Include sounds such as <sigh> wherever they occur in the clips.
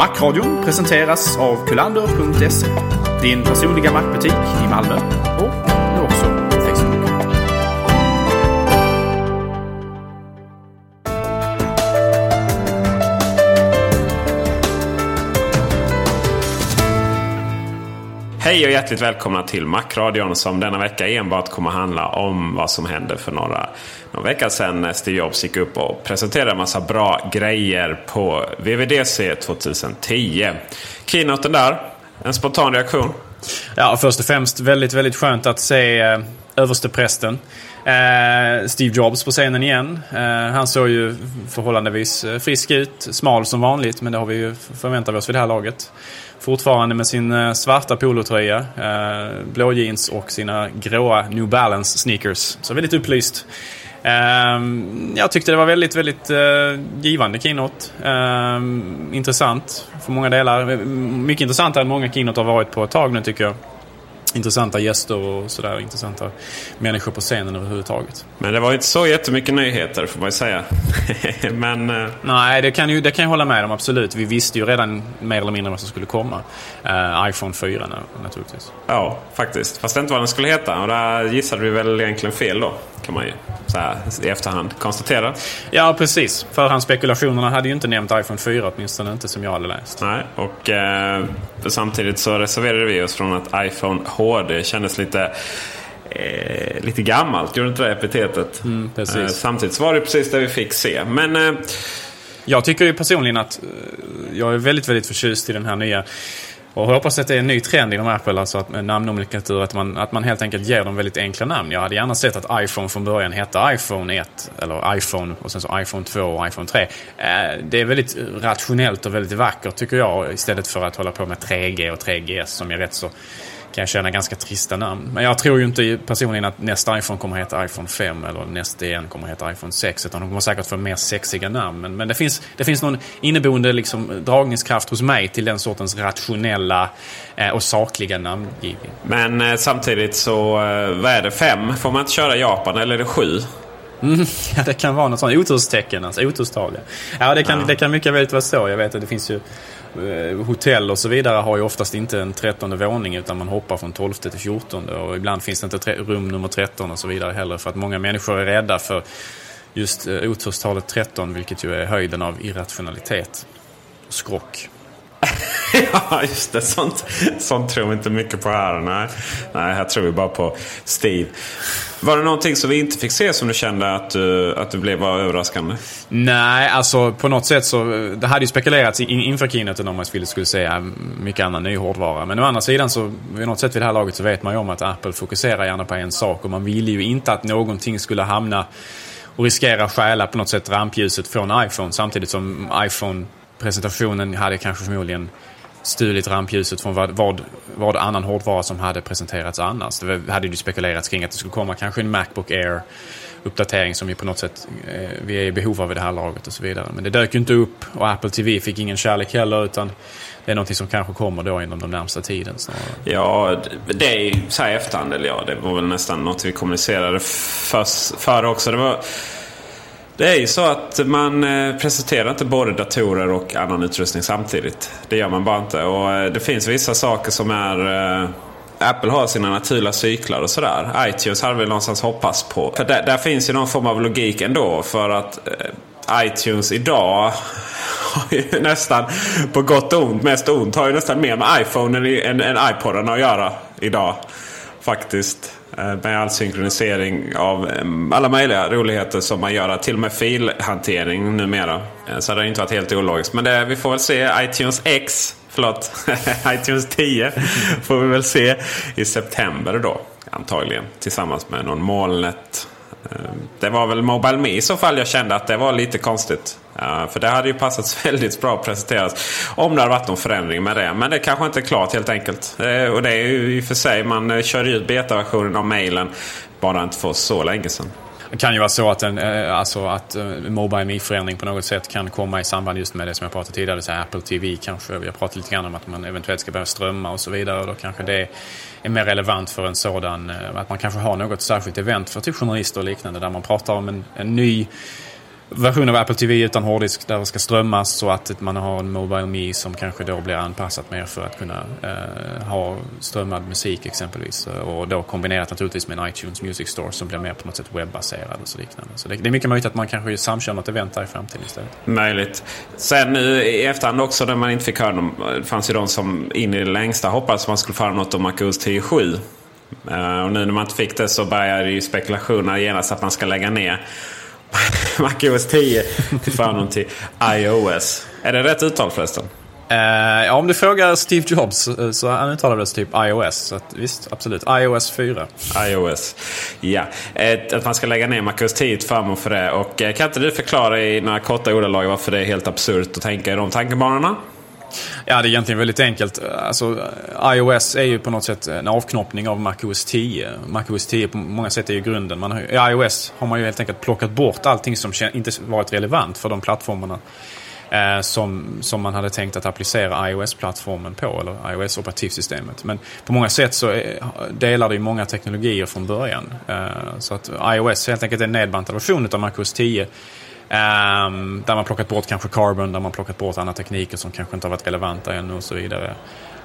Macradion presenteras av kulander.se. Din personliga mackbutik i Malmö och Hej och hjärtligt välkomna till Macradion som denna vecka enbart kommer handla om vad som hände för några, några veckor sedan när Steve Jobs gick upp och presenterade en massa bra grejer på VVDC 2010. Keynoten där, en spontan reaktion? Ja, först och främst väldigt, väldigt skönt att se eh, översteprästen. Eh, Steve Jobs på scenen igen. Eh, han såg ju förhållandevis eh, frisk ut. Smal som vanligt, men det har vi ju förväntat oss vid det här laget. Fortfarande med sin eh, svarta polotröja, eh, blå jeans och sina gråa New Balance sneakers. Så väldigt upplyst. Ehm, jag tyckte det var väldigt, väldigt eh, givande keynote. Ehm, intressant för många delar. Ehm, mycket intressantare än många keynote har varit på ett tag nu tycker jag. Intressanta gäster och sådär. Intressanta människor på scenen överhuvudtaget. Men det var inte så jättemycket nyheter får man ju säga. <laughs> Men... Uh... Nej, det kan, ju, det kan jag hålla med om absolut. Vi visste ju redan mer eller mindre vad som skulle komma. Uh, iPhone 4 naturligtvis. Ja, faktiskt. Fast det inte vad den skulle heta. Och där gissade vi väl egentligen fel då. Kan man ju så här, i efterhand konstatera. Ja, precis. Förhandsspekulationerna hade ju inte nämnt iPhone 4, åtminstone inte som jag hade läst. Nej, och eh, samtidigt så reserverade vi oss från att iPhone HD kändes lite eh, lite gammalt. Gjorde inte det epitetet? Mm. Eh, samtidigt var det precis det vi fick se. Men... Eh, jag tycker ju personligen att jag är väldigt, väldigt förtjust i den här nya och jag hoppas att det är en ny trend inom Apple, alltså att med namnnomenklatur, att man, att man helt enkelt ger dem väldigt enkla namn. Jag hade gärna sett att iPhone från början hette iPhone 1, eller iPhone och sen så iPhone 2 och iPhone 3. Det är väldigt rationellt och väldigt vackert tycker jag, istället för att hålla på med 3G och 3GS som är rätt så kan jag känna ganska trista namn. Men jag tror ju inte personligen att nästa iPhone kommer att heta iPhone 5 eller nästa igen kommer att heta iPhone 6. Utan de kommer säkert få mer sexiga namn. Men, men det, finns, det finns någon inneboende liksom, dragningskraft hos mig till den sortens rationella eh, och sakliga namngivning. Men eh, samtidigt så, eh, vad är det? 5? Får man inte köra Japan eller är det 7? Mm, <laughs> ja, det kan vara något sånt oturstecken, alltså oturstal. Ja, det kan, ja. det kan mycket väl vara så. Jag vet att det finns ju Eh, hotell och så vidare har ju oftast inte en trettonde våning utan man hoppar från tolfte till fjortonde och ibland finns det inte rum nummer 13 och så vidare heller för att många människor är rädda för just eh, oturstalet 13 vilket ju är höjden av irrationalitet och skrock. <laughs> ja, just det. Sånt, sånt tror vi inte mycket på här. Nej, Nej här tror vi bara på Steve. Var det någonting som vi inte fick se som du kände att du, att du blev var överraskande? Nej, alltså på något sätt så... Det hade ju spekulerats inför keynoten om man skulle säga äh, mycket annan ny hårdvara. Men å andra sidan så, vid något sätt vid det här laget så vet man ju om att Apple fokuserar gärna på en sak. Och man ville ju inte att någonting skulle hamna och riskera stjäla på något sätt rampljuset från iPhone. Samtidigt som iPhone presentationen hade kanske förmodligen stulit rampljuset från vad, vad, vad annan hårdvara som hade presenterats annars. Det hade ju spekulerats kring att det skulle komma kanske en Macbook Air uppdatering som vi på något sätt eh, vi är i behov av i det här laget och så vidare. Men det dök ju inte upp och Apple TV fick ingen kärlek heller utan det är någonting som kanske kommer då inom den närmsta tiden. Snarare. Ja, det är ju så här i efterhand. Eller ja, det var väl nästan något vi kommunicerade före också. Det var... Det är ju så att man eh, presenterar inte både datorer och annan utrustning samtidigt. Det gör man bara inte. Och eh, det finns vissa saker som är... Eh, Apple har sina naturliga cyklar och sådär. iTunes hade vi någonstans hoppats på. För där, där finns ju någon form av logik ändå. För att iTunes idag <laughs> har ju nästan, på gott och ont, mest ont, har ju nästan mer med iPhone än, än, än iPoden att göra idag. Faktiskt. Eh, med all synkronisering av alla möjliga roligheter som man gör. Till och med filhantering numera. Eh, så det har inte varit helt ologiskt. Men det, vi får väl se iTunes X, förlåt, <laughs> iTunes 10 får vi väl se i september då. Antagligen tillsammans med någon molnet eh, det var väl Mobile Me i så fall jag kände att det var lite konstigt. Eh, för det hade ju passat <laughs> väldigt bra att presenteras om det hade varit någon förändring med det. Men det kanske inte är klart helt enkelt. Eh, och det är ju i och för sig, man körde kör ut betaversionen av mailen bara inte för så länge sedan. Det kan ju vara så att, en, alltså att Mobile Me-förändring på något sätt kan komma i samband just med det som jag pratade tidigare. Så Apple TV kanske. Jag pratade lite grann om att man eventuellt ska börja strömma och så vidare. Och då kanske det är mer relevant för en sådan, att man kanske har något särskilt event för typ journalister och liknande där man pratar om en, en ny version av Apple TV utan hårddisk där det ska strömmas så att man har en Mobile Me som kanske då blir anpassat mer för att kunna eh, ha strömmad musik exempelvis. Och då kombinerat naturligtvis med en iTunes Music Store som blir mer på något sätt webbaserad och så liknande. Så det, det är mycket möjligt att man kanske samkör något event där i framtiden istället. Möjligt. Sen nu i efterhand också när man inte fick höra dem, det fanns ju de som in i det längsta hoppades man skulle få höra något om MacOS 10.7. Uh, eh, och nu när man inte fick det så började ju spekulationer genast att man ska lägga ner <laughs> MacOS 10 till förmån till iOS. Är det rätt uttal förresten? Uh, ja, om du frågar Steve Jobs eh, så han uttalade det typ iOS. Så att, visst, absolut. iOS 4. iOS. Ja. Ett, att man ska lägga ner MacOS 10 till förmån för det. Och eh, kan inte du förklara i några korta ordalag varför det är helt absurt att tänka i de tankebanorna? Ja, det är egentligen väldigt enkelt. Alltså, iOS är ju på något sätt en avknoppning av MacOS 10. MacOS 10 på många sätt är ju grunden. Man har, I iOS har man ju helt enkelt plockat bort allting som inte varit relevant för de plattformarna. Eh, som, som man hade tänkt att applicera iOS-plattformen på, eller iOS-operativsystemet. Men på många sätt så är, delar det ju många teknologier från början. Eh, så att iOS helt enkelt är en nedbantad version av MacOS 10 Um, där man plockat bort kanske carbon, där man plockat bort andra tekniker som kanske inte har varit relevanta ännu och så vidare.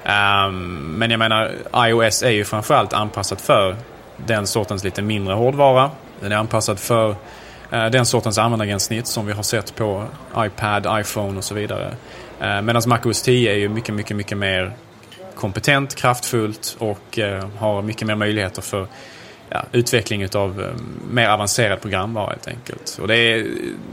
Um, men jag menar, iOS är ju framförallt anpassat för den sortens lite mindre hårdvara. Den är anpassad för uh, den sortens användargränssnitt som vi har sett på iPad, iPhone och så vidare. Uh, Medan MacOS 10 är ju mycket, mycket, mycket mer kompetent, kraftfullt och uh, har mycket mer möjligheter för ja, utveckling av eh, mer avancerad programvara helt enkelt. Och det, är,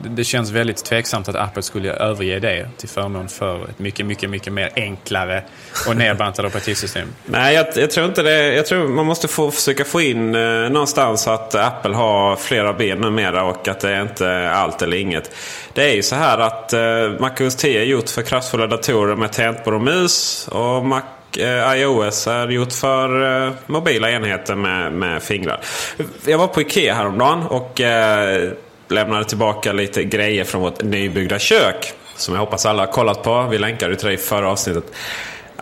det känns väldigt tveksamt att Apple skulle överge det till förmån för ett mycket, mycket, mycket mer enklare och nedbantat operativsystem. <laughs> Nej, jag, jag, tror inte det. Jag tror man måste få, försöka få in eh, någonstans att Apple har flera ben numera och att det är inte allt eller inget. Det är ju så här att eh, MacOS 10 är gjort för kraftfulla datorer med tangentbord och mus. Och Mac eh, iOS är gjort för eh, mobila enheter med, med fingrar. Jag var på Ikea häromdagen och eh, lämnade tillbaka lite grejer från vårt nybyggda kök. Som jag hoppas alla har kollat på. Vi länkade till det i förra avsnittet.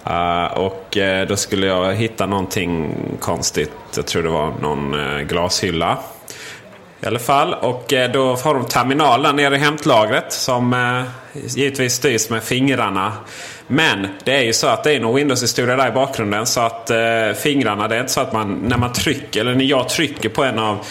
Uh, och uh, då skulle jag hitta någonting konstigt. Jag tror det var någon uh, glashylla. I alla fall. Och då har de terminalen nere i hämtlagret. Som givetvis styrs med fingrarna. Men det är ju så att det är någon Windows-historia där i bakgrunden. Så att eh, fingrarna, det är inte så att man när man trycker, eller när jag trycker på en av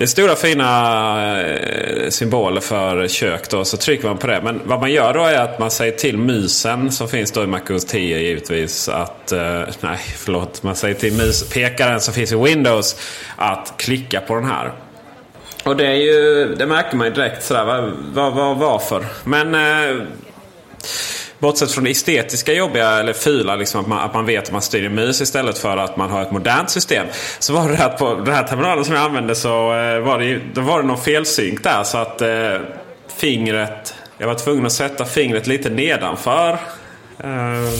det är stora fina eh, symboler för kök då, så trycker man på det. Men vad man gör då är att man säger till musen som finns då i MacOS 10 givetvis att... Eh, nej, förlåt. Man säger till muspekaren som finns i Windows att klicka på den här. Och det är ju... Det märker man ju direkt sådär. Vad, vad, vad, varför? Men... Eh, Bortsett från det estetiska jobbiga eller fula, liksom att, man, att man vet att man styr en mus istället för att man har ett modernt system. Så var det att på den här terminalen som jag använde så eh, var det, då var det någon felsynk där. Så att eh, fingret, jag var tvungen att sätta fingret lite nedanför. Eh,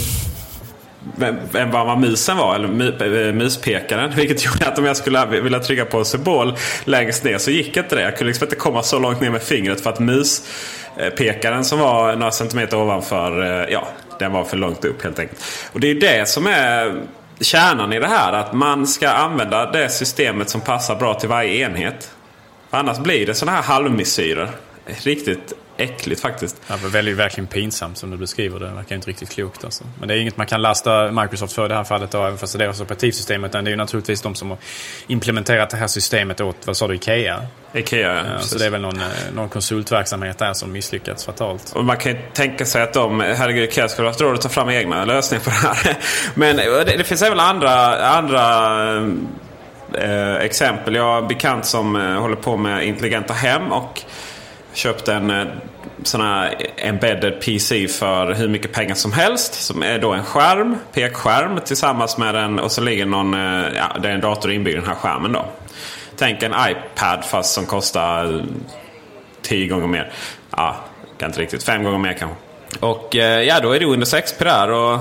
än vad musen var, eller eh, muspekaren. <laughs> Vilket gjorde att om jag skulle vilja trycka på symbol längst ner så gick inte det. Jag kunde liksom inte komma så långt ner med fingret för att muspekaren som var några centimeter ovanför, eh, ja, den var för långt upp helt enkelt. Och det är det som är kärnan i det här. Att man ska använda det systemet som passar bra till varje enhet. Annars blir det sådana här halvmesyrer. Riktigt äckligt faktiskt. Ja, det väldigt, verkligen pinsamt som du beskriver det. Det verkar inte riktigt klokt alltså. Men det är inget man kan lasta Microsoft för i det här fallet, då, även fast det är deras operativsystem. Utan det är ju naturligtvis de som har implementerat det här systemet åt, vad sa du, Ikea? Ikea, ja. Så det är väl någon, eh, någon konsultverksamhet där som misslyckats fatalt. Och man kan ju tänka sig att de, herregud, Ikea skulle ha haft råd att ta fram egna lösningar på det här. <laughs> Men det, det finns även andra, andra eh, exempel. Jag har en bekant som eh, håller på med intelligenta hem och köpte en eh, sån här embedded PC för hur mycket pengar som helst. Som är då en skärm, pekskärm tillsammans med en och så ligger någon, eh, ja det är en dator inbyggd i den här skärmen då. Tänk en iPad fast som kostar eh, tio gånger mer. Ja, kan inte riktigt. Fem gånger mer kanske. Och ja, då är det Windows XP där. Och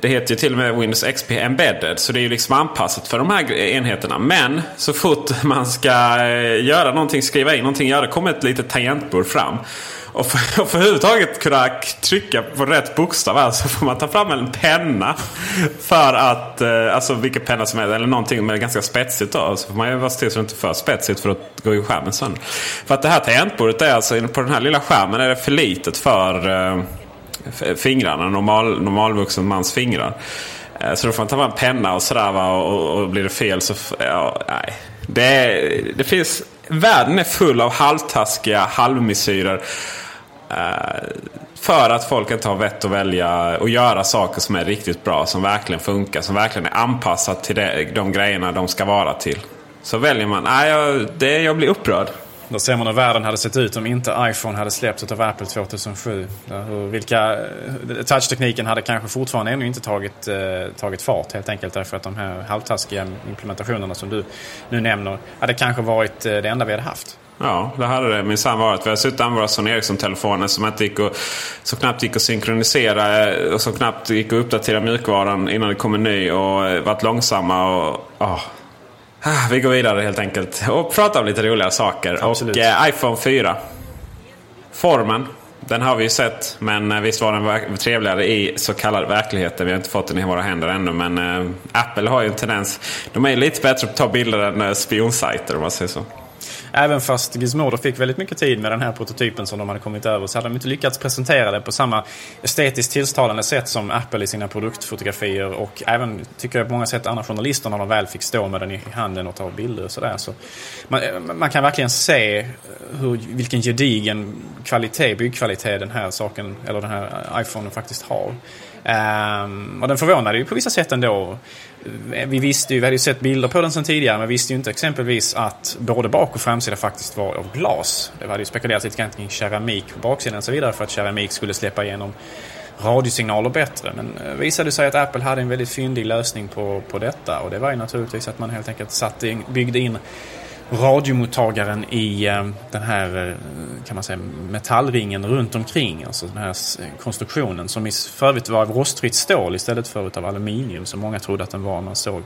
det heter ju till och med Windows XP Embedded. Så det är ju liksom anpassat för de här enheterna. Men så fort <laughs> man ska eh, göra någonting, skriva in någonting, ja, det kommer ett litet tangentbord fram. Och för, <laughs> och för överhuvudtaget kunna trycka på rätt bokstav här så får man ta fram en penna. <laughs> För att, eh, alltså vilken penna som helst, eller någonting med ganska spetsigt då. Så får man ju vara still så det inte är för spetsigt för att gå i skärmen sönder. För att det här tangentbordet är alltså, på den här lilla skärmen är det för litet för eh, fingrarna. Normal, normalvuxen mans fingrar. Eh, så då får man ta fram en penna och sådär va. Och, och blir det fel så... Ja, nej. Det, det finns... Världen är full av halvtaskiga halvmesyrer. Uh, för att folk inte har vett att välja och göra saker som är riktigt bra. Som verkligen funkar. Som verkligen är anpassat till det, de grejerna de ska vara till. Så väljer man. Nej, jag, det, jag blir upprörd. Då ser man hur världen hade sett ut om inte iPhone hade släppts av Apple 2007. Hur, vilka, eh, touchtekniken hade kanske fortfarande ännu inte tagit, eh, tagit fart helt enkelt därför att de här halvtaskiga implementationerna som du nu nämner hade kanske varit eh, det enda vi hade haft. Ja, det hade det minsann varit. Vi har suttit och använt Sony Ericsson-telefoner som, inte gick och, som knappt gick att synkronisera eh, och som knappt gick att uppdatera mjukvaran innan det kom en ny och eh, varit långsamma. Och, oh, vi går vidare helt enkelt och pratar om lite roliga saker. Absolut. Och eh, iPhone 4. Formen. Den har vi ju sett. Men eh, visst var den trevligare i så kallad verkligheten. Vi har inte fått den i våra händer ännu. Men eh, Apple har ju en tendens. De är lite bättre på att ta bilder än eh, spionsajter om man säger så. Även fast Gizmodo fick väldigt mycket tid med den här prototypen som de hade kommit över så hade de inte lyckats presentera det på samma estetiskt tilltalande sätt som Apple i sina produktfotografier och även, tycker jag på många sätt, andra journalister när de väl fick stå med den i handen och ta bilder och sådär. Så man, eh, man, kan verkligen se hur, vilken gedigen kvalitet, byggkvalitet den här saken, eller den här iPhonen faktiskt har. Um, och den förvånade ju på vissa sätt ändå. Eh, vi visste ju, vi hade ju sett bilder på den sedan tidigare, men visste ju inte exempelvis att både bak och framsida faktiskt var av glas. Det hade ju spekulerats lite grann kring keramik på baksidan och så vidare för att keramik skulle släppa igenom radiosignaler bättre. Men det visade sig att Apple hade en väldigt fyndig lösning på, på detta och det var ju naturligtvis att man helt enkelt satte in, byggde in radiomottagaren i eh, den här eh, kan man säga, metallringen runt omkring. Alltså den här eh, konstruktionen som för övrigt var av rostfritt stål istället för av aluminium som många trodde att den var när man såg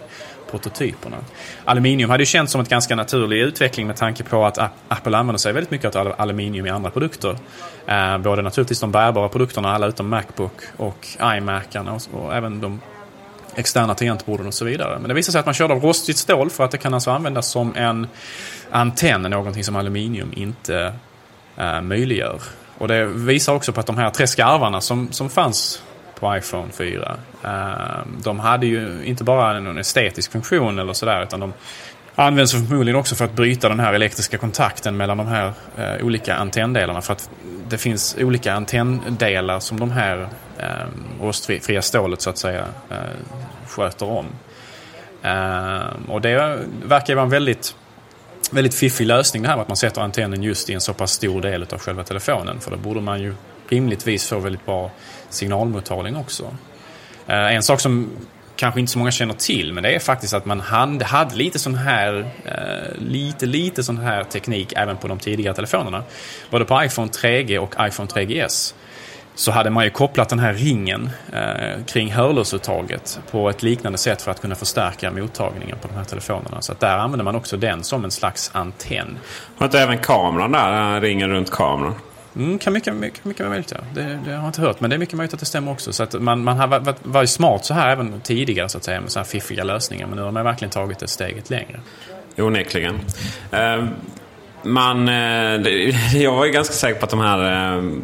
prototyperna. Aluminium hade ju känts som en ganska naturlig utveckling med tanke på att Apple använder sig väldigt mycket av aluminium i andra produkter. Både naturligtvis de bärbara produkterna, alla utom Macbook och iMacarna och även de externa tangentborden och så vidare. Men det visar sig att man körde av rostigt stål för att det kan alltså användas som en antenn, någonting som aluminium inte eh, möjliggör. Och det visar också på att de här tre skarvarna som, som fanns på iPhone 4, eh, de hade ju inte bara en estetisk funktion eller sådär utan de används förmodligen också för att bryta den här elektriska kontakten mellan de här eh, olika antenndelarna. För att det finns olika antenndelar som de här eh, rostfria stålet så att säga eh, sköter om. Eh, och det verkar vara en väldigt, väldigt fiffig lösning det här med att man sätter antennen just i en så pass stor del av själva telefonen. För då borde man ju rimligtvis få väldigt bra signalmottagning också. Eh, en sak som kanske inte så många känner till, men det är faktiskt att man hade, hade lite sån här, eh, lite, lite sån här teknik även på de tidigare telefonerna. Både på iPhone 3G och iPhone 3GS så hade man ju kopplat den här ringen eh, kring hörlursuttaget på ett liknande sätt för att kunna förstärka mottagningen på de här telefonerna. Så att där använder man också den som en slags antenn. Har inte även kameran där, den här ringen runt kameran? Mm, kan mycket, mycket, mycket möjligt, ja. Det, det, har jag inte hört, men det är mycket möjligt att det stämmer också. Så att man, man har varit, varit smart så här även tidigare, så att säga, med så här fiffiga lösningar. Men nu har man verkligen tagit det steget längre. Onekligen. Ehm, eh, man, <laughs> jag var ju ganska säker på att de här ehm,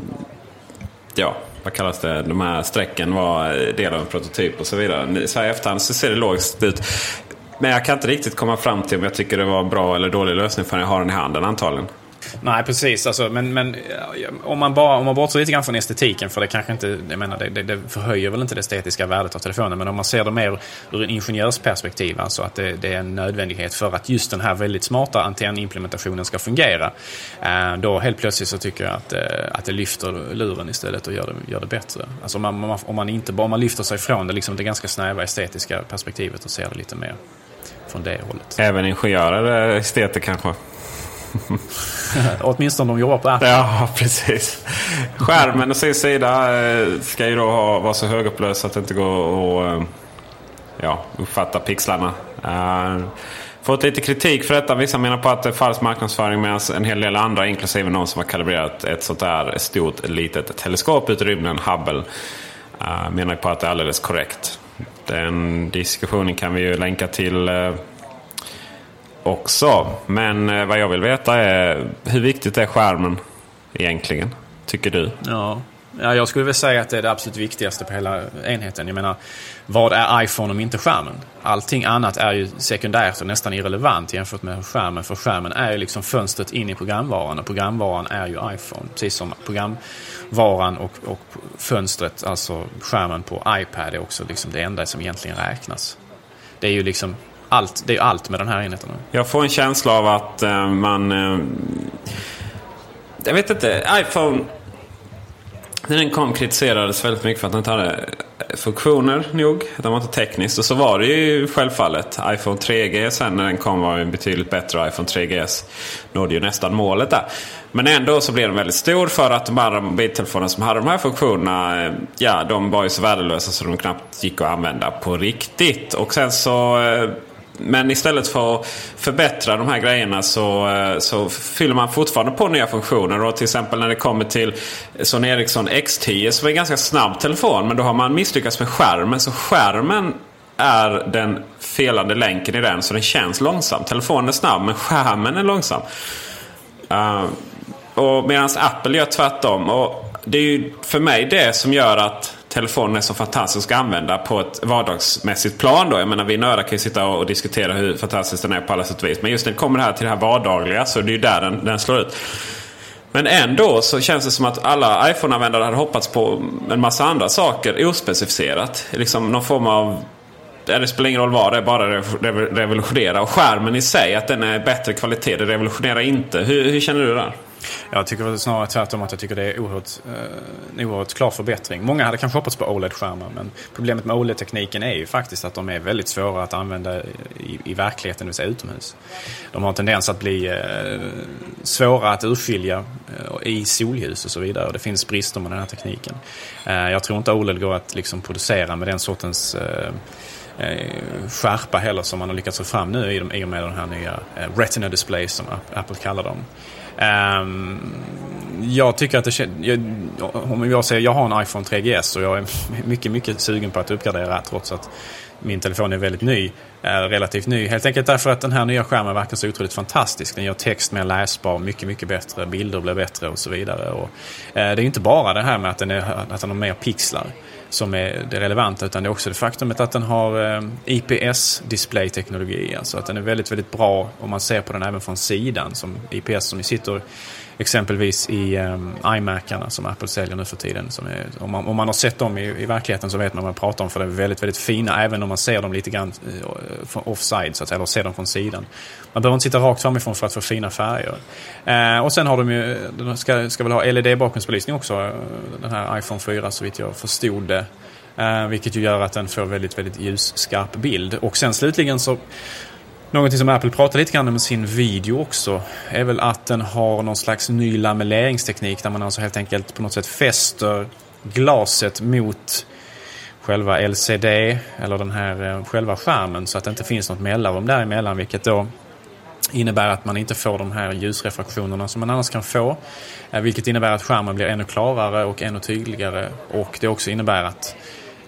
ja, vad kallas det, de här strecken var eh, del av en prototyp och så vidare. Så här i efterhand så ser det logiskt ut. Men jag kan inte riktigt komma fram till om jag tycker det var bra eller dålig lösning förrän jag har den i handen antagligen. Nej, precis. Alltså, men men om, man bara, om man bortser lite grann från estetiken, för det kanske inte, jag menar, det, det, förhöjer väl inte det estetiska värdet av telefonen, men om man ser det mer ur en ingenjörsperspektiv, alltså att det, det är en nödvändighet för att just den här väldigt smarta antennimplementationen ska fungera, eh, då helt plötsligt så tycker jag att, eh, att det lyfter luren istället och gör det, gör det bättre. Alltså om man, om man inte bara man lyfter sig från det, liksom det ganska snäva estetiska perspektivet och ser det lite mer från det hållet. Även ingenjörer eh, är esteter kanske? <laughs> Åtminstone om de jobbar på Apple. Ja, precis. Skärmen å sin sida eh, ska ju då vara så högupplöst att det inte går att eh, ja, uppfatta pixlarna. Uh, fått lite kritik för detta. Vissa menar på att det är falsk marknadsföring medan en hel del andra, inklusive någon som har kalibrerat ett sånt där stort litet teleskop ut i rymden, Hubble, uh, menar på att det är alldeles korrekt. Den diskussionen kan vi ju länka till uh, också. Men eh, vad jag vill veta är hur viktigt är skärmen egentligen? Tycker du? Ja. Ja, jag skulle väl säga att det är det absolut viktigaste på hela enheten. Jag menar, vad är iPhone om inte skärmen? Allting annat är ju sekundärt och nästan irrelevant jämfört med skärmen. För skärmen är ju liksom fönstret in i programvaran och programvaran är ju iPhone. Precis som programvaran och, och fönstret, alltså skärmen på iPad är också liksom det enda som egentligen räknas. Det är ju liksom allt, det är ju allt med den här enheten. Jag får en känsla av att eh, man... Eh, jag vet inte. iPhone... När den kom kritiserades väldigt mycket för att den inte hade eh, funktioner nog. Den var inte tekniskt. Och så var det ju självfallet. iPhone 3G sen när den kom var en betydligt bättre. iPhone 3GS nådde ju nästan målet där. Men ändå så blev den väldigt stor för att de andra mobiltelefonerna som hade de här funktionerna. Eh, ja, de var ju så värdelösa så de knappt gick att använda på riktigt. Och sen så eh, men istället för att förbättra de här grejerna så, eh, så fyller man fortfarande på nya funktioner. Och till exempel när det kommer till Sony Ericsson X10 som är en ganska snabb telefon. Men då har man misslyckats med skärmen. Så skärmen är den felande länken i den. Så den känns långsam. Telefonen är snabb men skärmen är långsam. Uh, och Medan Apple gör tvärtom. Och det är ju för mig det som gör att telefonen är så fantastisk att använda på ett vardagsmässigt plan. Då. Jag menar, vi nördar kan ju sitta och diskutera hur fantastisk den är på alla sätt och vis. Men just när det kommer här till det här vardagliga så det är ju där den, den slår ut. Men ändå så känns det som att alla iPhone-användare hade hoppats på en massa andra saker ospecificerat. Liksom någon form av det spelar ingen roll vad det är, bara revolutionera. Och skärmen i sig, att den är bättre kvalitet, det revolutionerar inte. Hur, hur känner du där? Jag tycker snarare tvärtom att jag tycker det är oerhört, eh, en oerhört klar förbättring. Många hade kanske hoppats på OLED-skärmar men problemet med OLED-tekniken är ju faktiskt att de är väldigt svåra att använda i, i verkligheten, det vill säga utomhus. De har en tendens att bli eh, svåra att urskilja eh, i solljus och så vidare. Och det finns brister med den här tekniken. Eh, jag tror inte OLED går att liksom, producera med den sortens eh, eh, skärpa heller som man har lyckats få fram nu i och med de här nya eh, Retina Displays som Apple kallar dem. Um, jag tycker att det känns... Om jag säger jag har en iPhone 3GS och jag är <laughs> mycket, mycket sugen på att uppgradera trots att min telefon är väldigt ny, är relativt ny. Helt enkelt därför att den här nya skärmen verkar så otroligt fantastisk. Den gör text mer läsbar, mycket, mycket bättre, bilder blir bättre och så vidare. Och, eh, det är inte bara det här med att den, är, att den har mer pixlar som är det relevanta utan det är också det faktumet att den har eh, IPS-displayteknologi. Alltså att den är väldigt, väldigt bra om man ser på den även från sidan som IPS som ju sitter exempelvis i um, iMacarna som Apple säljer nu för tiden. Som är, om, man, om man har sett dem i, i verkligheten så vet man vad man pratar om för de är väldigt, väldigt fina även om man ser dem lite grann uh, offside så att säga, eller ser dem från sidan. Man behöver inte sitta rakt framifrån för att få fina färger. Uh, och sen har de ju, de ska, ska väl ha LED-bakgrundsbelysning också, den här iPhone 4 så vitt jag förstod det. Uh, vilket ju gör att den får väldigt, väldigt ljusskarp bild. Och sen slutligen så Någonting som Apple pratar lite grann om i sin video också är väl att den har någon slags ny lamelleringsteknik där man alltså helt enkelt på något sätt fäster glaset mot själva LCD eller den här eh, själva skärmen så att det inte finns något mellanrum däremellan vilket då innebär att man inte får de här ljusrefraktionerna som man annars kan få. Eh, vilket innebär att skärmen blir ännu klarare och ännu tydligare och det också innebär att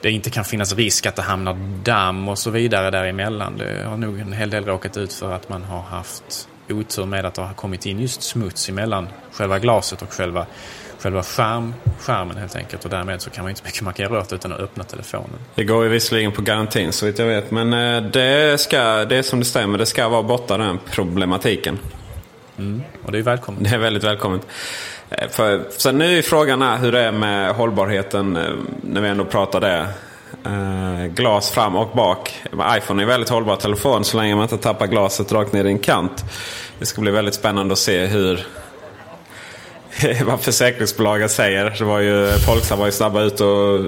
det inte kan finnas risk att det hamnar damm och så vidare däremellan. Det har nog en hel del råkat ut för att man har haft otur med att det har kommit in just smuts emellan själva glaset och själva, själva skärm, skärmen helt enkelt. Och därmed så kan man inte mycket markera rört utan att öppna telefonen. Det går ju visserligen på garantin så vitt jag vet. Men eh, det, ska, det är som det stämmer, det ska vara borta den problematiken. Mm, och det är välkommet. Det är väldigt välkommet. Eh, för, sen nu är frågan här hur det är med hållbarheten eh, när vi ändå pratar det. Eh, glas fram och bak. iPhone är en väldigt hållbar telefon så länge man inte tappar glaset rakt ner i en kant. Det ska bli väldigt spännande att se hur <laughs> vad försäkringsbolagen säger. Det var ju, Folksam var ju snabba ut och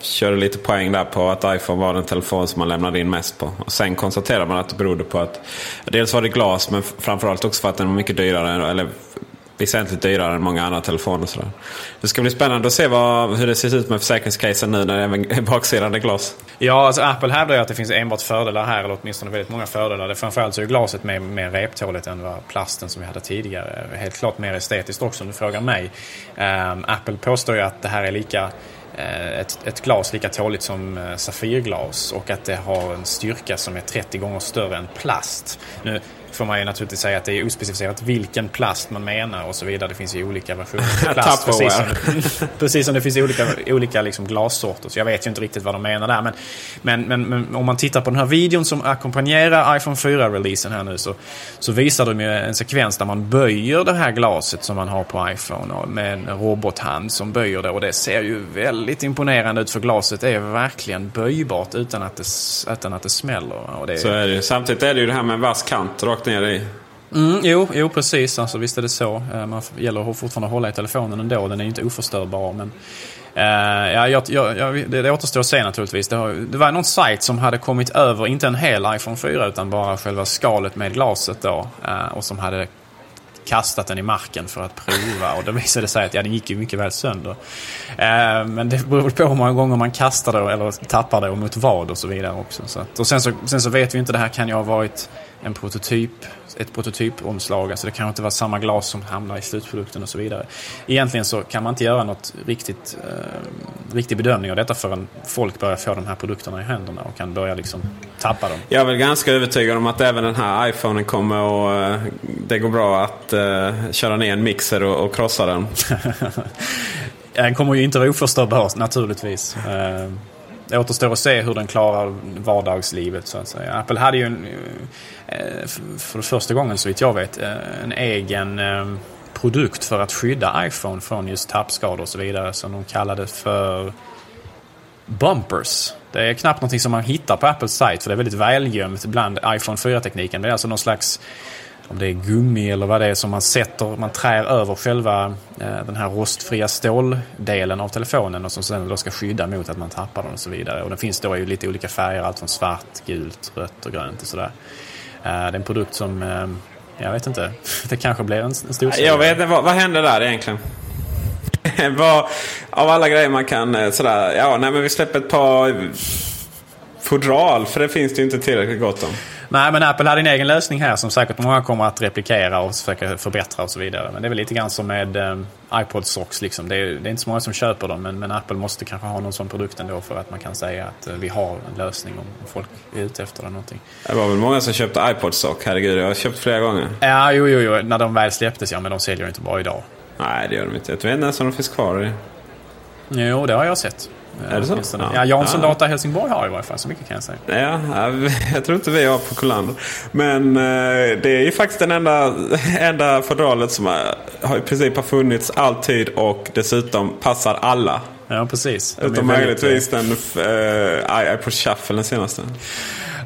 körde lite poäng där på att iPhone var den telefon som man lämnade in mest på. Och sen konstaterade man att det berodde på att dels var det glas men framförallt också för att den var mycket dyrare. Eller väsentligt dyrare än många andra telefoner. Sådär. Det ska bli spännande att se vad, hur det ser ut med försäkringscasen nu när även <laughs> baksidan är glas. Ja, alltså Apple hävdar ju att det finns enbart fördelar här, eller åtminstone väldigt många fördelar. Det framförallt så är glaset mer, mer reptåligt än vad plasten som vi hade tidigare. Helt klart mer estetiskt också om du frågar mig. Um, Apple påstår ju att det här är lika eh, ett, ett, glas lika tåligt som eh, Safirglas och att det har en styrka som är 30 gånger större än plast. Nu, får man ju naturligtvis säga att det är ospecificerat vilken plast man menar och så vidare. Det finns ju olika versioner <laughs> av plast. precis, som <laughs> precis som det finns olika, olika liksom glassorter. Så jag vet ju inte riktigt vad de menar där. Men, men, men, men om man tittar på den här videon som ackompanjerar iPhone 4-releasen här nu så, så visar de ju en sekvens där man böjer det här glaset som man har på iPhone med en robothand som böjer det. Och det ser ju väldigt imponerande ut för glaset är verkligen böjbart utan att det, utan att det smäller. Och det, så är det. Samtidigt är det ju det här med en vass kant rakt ner dig? Mm, jo, jo, precis. Alltså, visst är det så. Eh, man gäller fortfarande hålla i telefonen ändå. Den är ju inte oförstörbar. Men, uh, ja, jag, jag, det, det återstår att se naturligtvis. Det, har, det, var någon sajt som hade kommit över, inte en hel iPhone 4 utan bara själva skalet med glaset då. Uh, och som hade kastat den i marken för att prova och då visade det sig att ja, den gick ju mycket väl sönder. Eh, men det beror på hur många gånger man kastar det eller tappar det och mot vad och så vidare också. Så att, och sen så, sen så vet vi inte, det här kan ju ha varit en prototyp, ett prototypomslag. Alltså det kan inte vara samma glas som hamnar i slutprodukten och så vidare. Egentligen så kan man inte göra något riktigt, eh, riktig bedömning av detta förrän folk börjar få de här produkterna i händerna och kan börja liksom tappa dem. Jag är väl ganska övertygad om att även den här iPhonen kommer och eh, det går bra att eh, köra ner en mixer och, och krossa den. <laughs> den kommer ju inte vara oförstörbar naturligtvis. Eh, det återstår att se hur den klarar vardagslivet så att säga. Apple hade ju en, eh, för första gången så vitt jag vet eh, en egen eh, produkt för att skydda iPhone från just tappskador och så vidare som de kallade för bumpers. Det är knappt någonting som man hittar på Apples sajt för det är väldigt välgömt bland iPhone 4-tekniken. Det är alltså någon slags om det är gummi eller vad det är som man sätter, man trär över själva eh, den här rostfria ståldelen av telefonen och som sen då ska skydda mot att man tappar den och så vidare. Och den finns då i lite olika färger, allt från svart, gult, rött och grönt och sådär. Eh, det är en produkt som, eh, jag vet inte, <laughs> det kanske blir en, stor. Jag vet inte, vad, vad händer där egentligen? <laughs> av alla grejer man kan sådär, ja nej men vi släpper ett par fodral för det finns det ju inte tillräckligt gott om. Nej, men Apple hade en egen lösning här som säkert många kommer att replikera och försöka förbättra och så vidare. Men det är väl lite grann som med eh, iPod Socks. Liksom. Det, är, det är inte så många som köper dem, men, men, Apple måste kanske ha någon sån produkt ändå för att man kan säga att eh, vi har en lösning om folk är ute efter det. Någonting. Det var väl många som köpte iPod Sock, herregud. Jag har köpt flera gånger. Ja, jo, jo, jo. När de väl släpptes, ja, men de säljer ju inte bara idag. Nej, det gör de inte. Jag vet inte ens om de finns kvar. Jo, det har jag sett. Är det så? Ja, ja Jansson ja. Data Helsingborg har i varje fall, så mycket kan jag säga. Ja, jag tror inte vi har på Kolander. Men eh, det är ju faktiskt den enda, enda fodralet som har, i princip har funnits alltid och dessutom passar alla. Ja, precis. Utom möjligtvis den uh, iPod Shuffle, den senaste.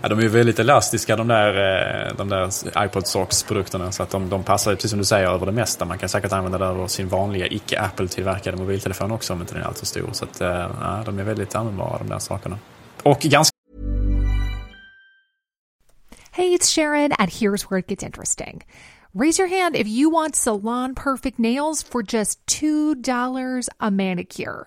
Ja, de är ju väldigt elastiska de där, eh, de där iPod Socks-produkterna. Så att de, de passar, precis som du säger, över det mesta. Man kan säkert använda det över sin vanliga icke-Apple-tillverkade mobiltelefon också om inte den är alltför stor. Så att, eh, ja, de är väldigt användbara de där sakerna. Och ganska... Hey, it's Sharon and here's where it gets interesting. Raise your hand if you want salon perfect nails for just $2 a manicure.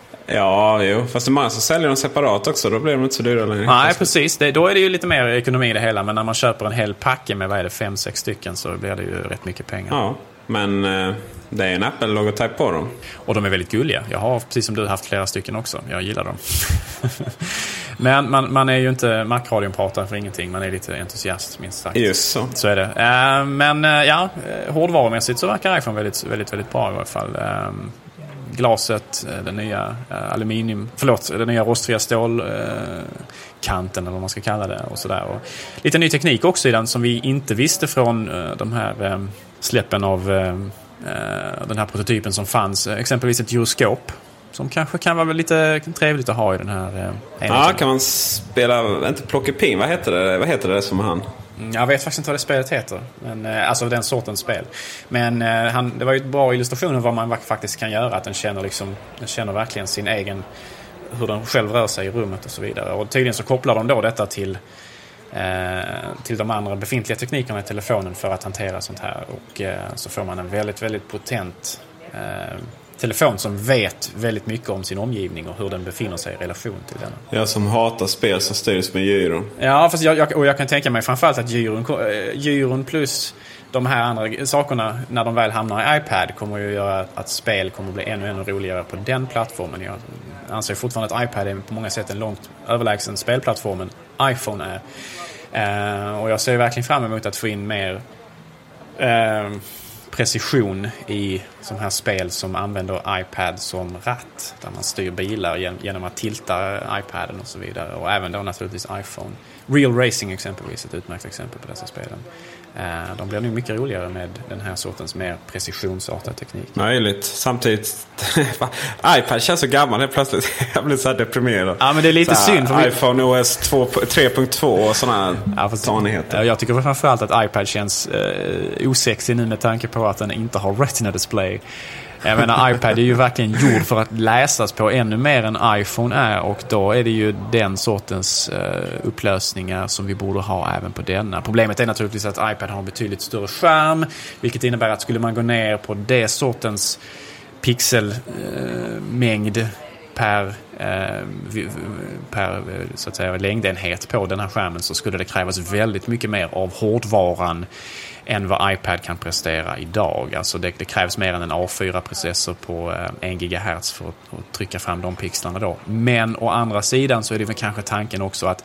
Ja, jo. Fast det är många som säljer dem separat också. Då blir de inte så dyra längre. Nej, precis. Det, då är det ju lite mer ekonomi i det hela. Men när man köper en hel packe med, vad är det, fem, sex stycken så blir det ju rätt mycket pengar. Ja, men eh, det är en Apple-logotyp på dem. Och de är väldigt gulliga. Jag har, precis som du, haft flera stycken också. Jag gillar dem. <laughs> men man, man är ju inte Mac-radion-pratare för ingenting. Man är lite entusiast, minst sagt. Just så. Så är det. Uh, men uh, ja, hårdvarumässigt så verkar iPhone väldigt, väldigt, väldigt bra i alla fall. Glaset, den nya aluminium, förlåt, den nya rostfria stålkanten eller vad man ska kalla det och sådär. Och lite ny teknik också i den som vi inte visste från de här släppen av den här prototypen som fanns. Exempelvis ett gyroskop. Som kanske kan vara lite trevligt att ha i den här Ja, kan man spela, inte plockepinn, vad heter det, vad heter det som han? Mm, jag vet faktiskt inte vad det spelet heter. Men, eh, alltså den sortens spel. Men eh, han, det var ju en bra illustration av vad man faktiskt kan göra. Att den känner, liksom, den känner verkligen sin egen... Hur den själv rör sig i rummet och så vidare. Och tydligen så kopplar de då detta till, eh, till de andra befintliga teknikerna i telefonen för att hantera sånt här. Och eh, så får man en väldigt, väldigt potent eh, telefon som vet väldigt mycket om sin omgivning och hur den befinner sig i relation till den. Jag som hatar spel som styrs med gyron. Ja, fast jag, jag, och jag kan tänka mig framförallt att gyron, gyron plus de här andra sakerna när de väl hamnar i iPad kommer ju göra att spel kommer bli ännu, ännu roligare på den plattformen. Jag anser fortfarande att iPad är på många sätt en långt överlägsen spelplattformen iPhone är. Uh, och jag ser verkligen fram emot att få in mer uh, precision i sådana här spel som använder iPad som ratt. Där man styr bilar genom att tilta iPaden och så vidare. Och även då naturligtvis iPhone. Real Racing exempelvis, ett utmärkt exempel på dessa spelen. De blir nog mycket roligare med den här sortens mer precisionsartad teknik. Möjligt. Samtidigt, <laughs> iPad känns så gammal helt plötsligt. <laughs> Jag blir så här deprimerad. Ja, men det är lite så synd. För iPhone OS 3.2 och sådana ja, tanigheter. Jag tycker framförallt att iPad känns eh, osexig nu med tanke på att den inte har Retina Display. Jag menar iPad är ju verkligen gjord för att läsas på ännu mer än iPhone är och då är det ju den sortens uh, upplösningar som vi borde ha även på denna. Problemet är naturligtvis att iPad har en betydligt större skärm vilket innebär att skulle man gå ner på det sortens pixelmängd eh, uh, per eh, per så att säga, längdenhet på den här skärmen så skulle det krävas väldigt mycket mer av hårdvaran än vad iPad kan prestera idag. Alltså det, det krävs mer än en A4-processor på eh, 1 GHz för att, att, trycka fram de pixlarna då. Men å andra sidan så är det väl kanske tanken också att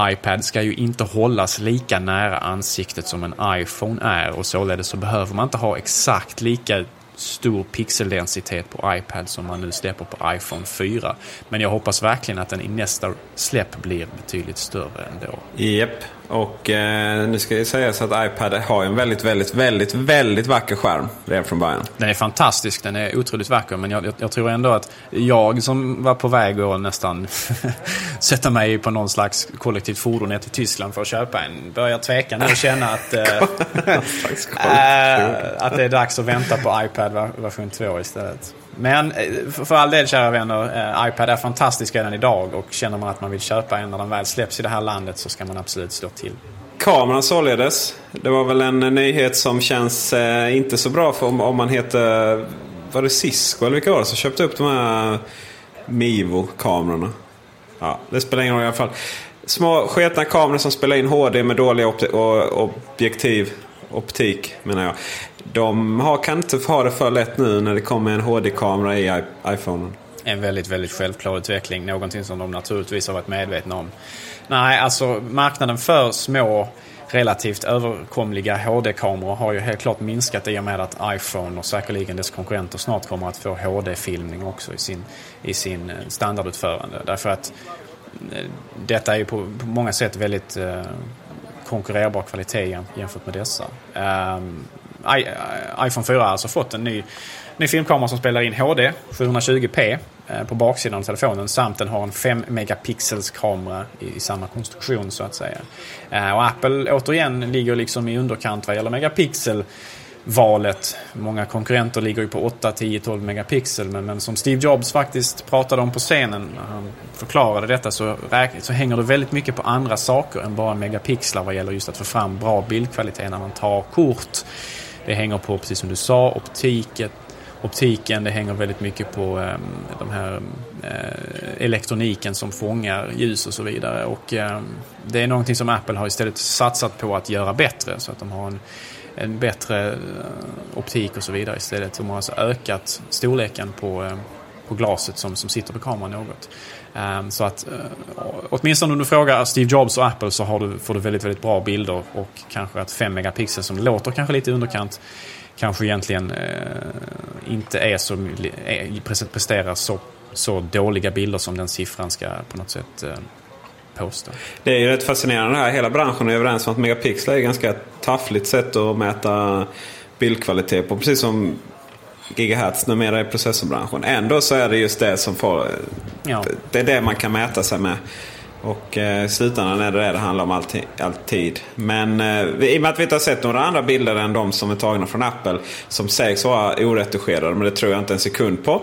iPad ska ju inte hållas lika nära ansiktet som en iPhone är och således så behöver man inte ha exakt lika stor pixeldensitet på iPad som man nu släpper på iPhone 4. Men jag hoppas verkligen att den i nästa släpp blir betydligt större ändå. Japp, yep och eh, nu ska det sägas att iPad har en väldigt, väldigt, väldigt, väldigt vacker skärm redan från början. Den är fantastisk, den är otroligt vacker. Men jag, jag, jag tror ändå att jag som var på väg att nästan <laughs> sätta mig på någon slags kollektivt fordon ner till Tyskland för att köpa en, börjar tveka nu och känna att, <laughs> äh, <laughs> att det är dags att vänta på iPad version 2 istället. Men eh, för all del kära vänner, eh, iPad är fantastisk redan idag och känner man att man vill köpa en när den väl släpps i det här landet så ska man absolut slå till. Kameran således. Det var väl en nyhet som känns eh, inte så bra för om, om man heter... Var det Cisco eller vilka var det som köpte upp de här Mivo-kamerorna? Ja, det spelar ingen roll i alla fall. Små sketna kameror som spelar in HD med dåliga objektiv. Optik menar jag. De har, kan inte ha det för lätt nu när det kommer en HD-kamera i iPhone. En väldigt, väldigt självklar utveckling. Någonting som de naturligtvis har varit medvetna om. Nej, alltså marknaden för små relativt överkomliga HD-kameror har ju helt klart minskat i och med att iPhone och säkerligen dess konkurrenter snart kommer att få HD-filmning också i sin, i sin eh, standardutförande. Därför att eh, detta är ju på, på många sätt väldigt eh, konkurrerbar kvalitet jämfört med dessa. Ehm, iPhone 4 har alltså fått en ny, ny filmkamera som spelar in HD 720p eh, på baksidan av telefonen samt den har en 5 megapixels kamera i, i samma konstruktion så att säga. Eh, och Apple återigen ligger liksom i underkant vad gäller megapixel valet. Många konkurrenter ligger ju på 8, 10, 12 megapixel. Men, men som Steve Jobs faktiskt pratade om på scenen när han förklarade detta så, så hänger det väldigt mycket på andra saker än bara megapixlar vad gäller just att få fram bra bildkvalitet när man tar kort. Det hänger på, precis som du sa, optiken. Optiken, det hänger väldigt mycket på eh, de här eh, elektroniken som fångar ljus och så vidare. Och eh, det är någonting som Apple har istället satsat på att göra bättre så att de har en, en bättre eh, optik och så vidare istället. De har alltså ökat storleken på, eh, på glaset som, som sitter på kameran något. Ehm, så att eh, åtminstone om du frågar Steve Jobs och Apple så har du, får du väldigt, väldigt bra bilder och kanske att 5 megapixel som låter kanske lite i underkant kanske egentligen inte är så, är, presterar så, så dåliga bilder som den siffran ska på något sätt påstå. Det är ju rätt fascinerande här. Hela branschen är överens om att megapixlar är ett ganska taffligt sätt att mäta bildkvalitet på. Precis som gigahertz numera i processorbranschen. Ändå så är det just det som får... Ja. Det är det man kan mäta sig med. Och eh, i slutändan är det det det handlar om alltid. alltid. Men eh, i och med att vi inte har sett några andra bilder än de som är tagna från Apple. Som sägs vara oretuscherade. Men det tror jag inte en sekund på.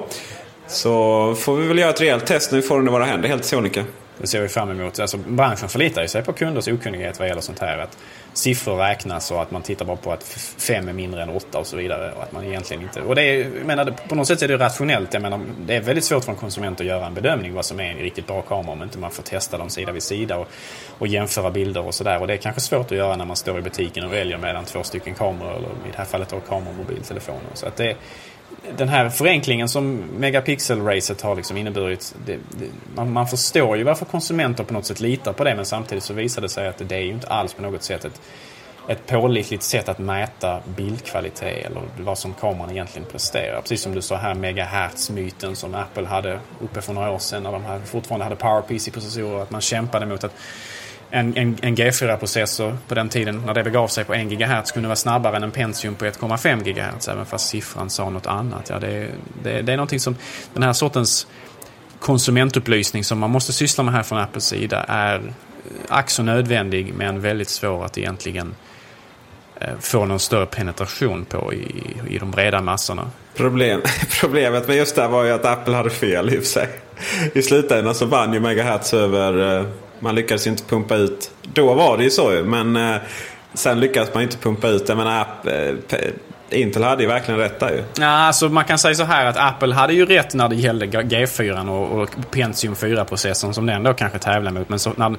Så får vi väl göra ett rejält test när vi får den i våra händer helt sonika. Det ser vi fram emot. Alltså, branschen förlitar ju sig på kunders okunnighet vad gäller sånt här. Att siffror räknas och att man tittar bara på att fem är mindre än åtta och så vidare. Och att man egentligen inte... Och det är, menar, på något sätt är det rationellt. Jag menar, det är väldigt svårt för en konsument att göra en bedömning vad som är en riktigt bra kamera om inte man får testa dem sida vid sida och, och jämföra bilder och sådär. Och det är kanske svårt att göra när man står i butiken och väljer mellan två stycken kameror eller i det här fallet då kameror och mobiltelefoner. Så att det, den här förenklingen som megapixel-racet har liksom inneburit. Det, det, man, man, förstår ju varför konsumenter på något sätt litar på det men samtidigt så visar det sig att det är ju inte alls på något sätt ett, ett pålitligt sätt att mäta bildkvalitet eller vad som kameran egentligen presterar. Precis som du sa här megahertz-myten som Apple hade uppe för några år sedan när de här fortfarande hade PowerPC-processorer. Att man kämpade mot att en, en, en G4-processor på den tiden när det begav sig på 1 GHz kunde vara snabbare än en Pentium på 1,5 GHz även fast siffran sa något annat. Ja, det, det, det är någonting som den här sortens konsumentupplysning som man måste syssla med här från Apples sida är eh, ack så nödvändig men väldigt svår att egentligen eh, få någon större penetration på i, i de breda massorna. Problem, <laughs> problemet med just det här var ju att Apple hade fel i och för sig. I slutändan så vann ju megahertz över eh, man lyckades ju inte pumpa ut. Då var det ju så ju. Men eh, sen lyckades man inte pumpa ut. Jag menar, eh, Intel hade ju verkligen rätt där ju. Ja, alltså man kan säga så här att Apple hade ju rätt när det gällde G4 och, och Pentium 4-processorn som den då kanske tävlar mot. Men så när,